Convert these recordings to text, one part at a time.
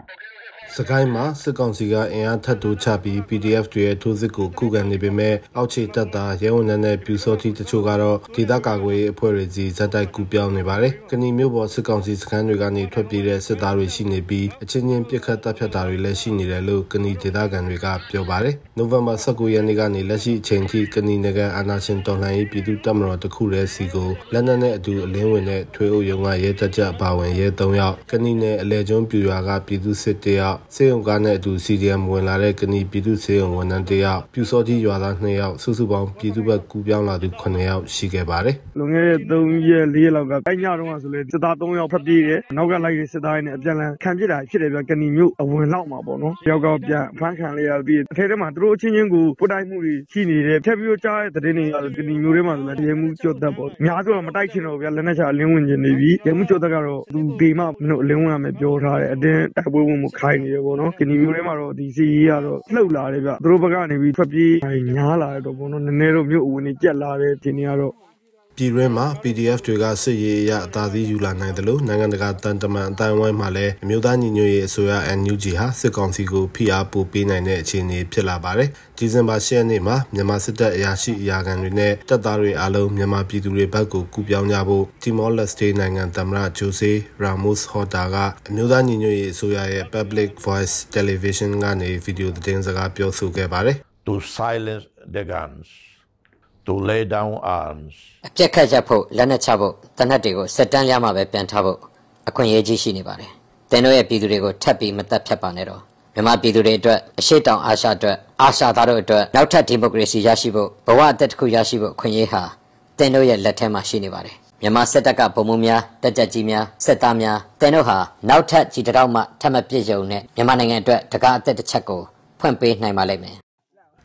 Okay. စကိုင်းမှာစစ်ကောင်စီကအင်အားထပ်တိုးချပြီး PDF တွေရဲ့ထိုးစစ်ကိုခုခံနေပေမဲ့အောက်ခြေတပ်သားရဲဝန်ထမ်းနဲ့ပြူစောတိတချို့ကတော့ဒေသကာကွယ်ရေးအဖွဲ့တွေစီဇက်တိုက်ကူပြောင်းနေပါတယ်။ကဏီမျိုးပေါ်စစ်ကောင်စီစခန်းတွေကနေထွက်ပြေးတဲ့စစ်သားတွေရှိနေပြီးအချင်းချင်းပြစ်ခတ်တပ်ဖြတ်တာတွေလည်းရှိနေတယ်လို့ကဏီဒေသခံတွေကပြောပါတယ်။နိုဝင်ဘာ19ရက်နေ့ကနေလက်ရှိအချိန်ထိကဏီနိုင်ငံအာဏာရှင်တော်လှန်ရေးပြည်သူ့တပ်မတော်တခုတည်းစီကိုလက်နက်နဲ့အတူအလင်းဝင်တဲ့ထွေအုပ်ရုံးကရဲတပ်ကြအပါဝင်ရဲ3ယောက်ကဏီနယ်အလဲကျွန်းပြူရွာကပြည်သူစစ်တယောက်စေုံကားနဲ့အတူ CDM ဝင်လာတဲ့ကဏီပြည်သူစေုံဝန်ထမ်းတယောက်ပြူစောတိရွာသား2ယောက်စုစုပေါင်းပြည်သူ့ဘက်ကူပြောင်းလာသူ9ယောက်ရှိခဲ့ပါတယ်။လွန်ခဲ့တဲ့3ရက်4ရက်လောက်ကအဲ့ညတုန်းကဆိုလေစစ်သား3ယောက်ဖက်ပြေးတယ်။နောက်ကလိုက်တဲ့စစ်သားတွေနဲ့အပြန်လန်ခံပြစ်တာဖြစ်တယ်ဗျကဏီမျိုးအဝင်လောက်မှာပေါ့နော်။ယောက်ကပြန်ဖမ်းခံလိုက်ရပြီးအထဲထဲမှာသူတို့အချင်းချင်းကိုပုတ်တိုက်မှုတွေရှိနေတယ်။ထပ်ပြီးကြားတဲ့သတင်းတွေကကဏီမျိုးထဲမှာဆိုလည်းရေမှုကြော့တက်ပေါ့။အများစုကမတိုက်ချင်တော့ဗျလက်နက်ချအလင်းဝင်နေပြီ။ရေမှုကြော့တက်ကတော့သူဒီမှမင်းတို့အလင်းဝင်ရမယ်ပြောထားတယ်။အတင်းတိုက်ပွဲဝင်မှုခိုင်းနေတယ်ပေါ့နော်။ကဏီမျိုးထဲမှာတော့ဒီစီရေးကတော့လှုပ်လာတယ်ဗျသူတို့ဘက်ကနေပြီးထွက်ပြေးညားလာတော့ပေါ့နော်နည်းနည်းတော့မြို့အဝင်ကြီးကြက်လာတဲ့ဒီနေ့ကတော့ ပြည်တွင်းမှာ PDF တွေကစစ်ရေးအရအသာစီးယူလာနိုင်တယ်လို့နိုင်ငံတကာတန်တမန်အတိုင်းဝိုင်းမှာလည်းအမျိုးသားညီညွတ်ရေးအစိုးရ NUG ဟာစစ်ကောင်စီကိုဖိအားပိုပေးနိုင်တဲ့အခြေအနေဖြစ်လာပါတယ်။ဒီဇင်ဘာ10ရက်နေ့မှာမြန်မာစစ်တပ်အရာရှိအရာခံတွေနဲ့တပ်သားတွေအားလုံးမြန်မာပြည်သူတွေဘက်ကိုကူပြောင်းကြဖို့တီမောလက်စတေးနိုင်ငံသမ္မတဂျိုဆေရာမို့စ်ဟော်တာကအမျိုးသားညီညွတ်ရေးအစိုးရရဲ့ Public Voice Television ကနေဗီဒီယိုသတင်းစကားပြောဆိုခဲ့ပါတယ်။ To silence the guns to lay down arms အပြက်ခတ်ရဖို့လက်နက်ချဖို့တနက်တွေကိုစက်တန်းရမှပဲပြန်ထားဖို့အခွင့်အရေးကြီးရှိနေပါတယ်။တင်တို့ရဲ့ပြည်သူတွေကိုထပ်ပြီးမတက်ဖြတ်ပါနဲ့တော့မြန်မာပြည်သူတွေအတွက်အရှိတောင်အာရှအတွက်အာရှသားတို့အတွက်နောက်ထပ်ဒီမိုကရေစီရရှိဖို့ဘဝအသက်တစ်ခုရရှိဖို့အခွင့်အရေးဟာတင်တို့ရဲ့လက်ထဲမှာရှိနေပါတယ်။မြန်မာစစ်တပ်ကဗိုလ်မှူးများတက်ကြက်ကြီးများစစ်သားများတင်တို့ဟာနောက်ထပ်ကြည်တောက်မှထပ်မပြည့်စုံတဲ့မြန်မာနိုင်ငံအတွက်တကားအသက်တစ်ချက်ကိုဖွင့်ပေးနိုင်ပါလိမ့်မယ်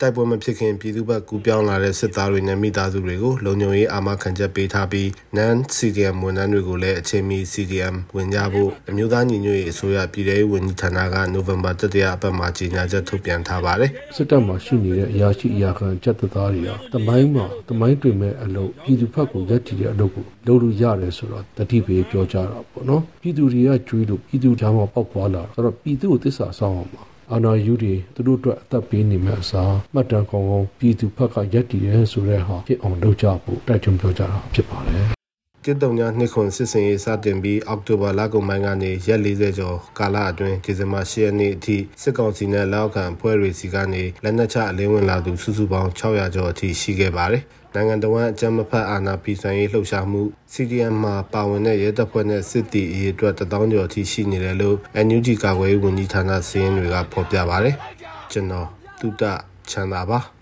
တိုက်ပွဲမဖြစ်ခင်ပြည်သူ့ဘက်ကူပြောင်းလာတဲ့စစ်သားတွေနဲ့မိသားစုတွေကိုလုံခြုံရေးအာမခံချက်ပေးထားပြီး NaN CDM ဝန်ထမ်းတွေကိုလည်းအချိန်မီ CDM ဝင်ကြဖို့အမျိုးသားညီညွတ်ရေးအစိုးရပြည်ထောင်စုဝန်ကြီးဌာနကနိုဝင်ဘာတတိယအပတ်မှာကြေညာချက်ထုတ်ပြန်ထားပါတယ်။စစ်တပ်မှာရှိနေတဲ့အရာရှိအရာခံချက်သားတွေဟာတမိုင်းမှာတမိုင်းတွင်မဲ့အလုပ်ပြည်သူ့ဘက်ကိုရက်တည်တဲ့အလုပ်ကိုလုပ်လို့ရတယ်ဆိုတော့တတိပေပြောကြတာပေါ့နော်။ပြည်သူတွေကကြွေးလို့ပြည်သူကြားမှာပေါက်ပွားလာတော့ပြည်သူ့ကိုသစ္စာဆောင်အောင်ပါ အာဏာယူတွေသူတို့အတွက်အသက်ပေးနေမဲ့အစားမှတ်တမ်းကောင်းကောင်းပြည်သူဘက်ကရက်တည်ရဲဆိုတဲ့ဟာဖြစ်အောင်လုပ်ကြဖို့တိုက်တွန်းပြောကြတာဖြစ်ပါတယ် ကစ်တုံညာနှစ်ခွန်စစ်စင်ရေးစတင်ပြီးအောက်တိုဘာလကုန်ပိုင်းကနေရက်40ကျော်ကာလအတွင်းဒီဇင်ဘာ10ရက်နေ့အထိစစ်ကောင်စီနဲ့လောက်ခံဖွဲ့တွေစီကနေလက်နက်ချအလင်းဝင်လာသူစုစုပေါင်း600ကျော်အထိရှိခဲ့ပါတယ်။နိုင်ငံတော်ဝန်အကြမ်းမဖက်အာဏာဖီဆန်ရေးလှုပ်ရှားမှု CDM မှာပါဝင်တဲ့ရဲတပ်ဖွဲ့နဲ့စစ်တီအရေးအတွက်တထောင်ကျော်အထိရှိနေတယ်လို့ NUG ကာကွယ်ရေးဝန်ကြီးဌာနစီးရင်တွေကဖော်ပြပါတယ်။ကျွန်တော်တုတချန်တာပါ။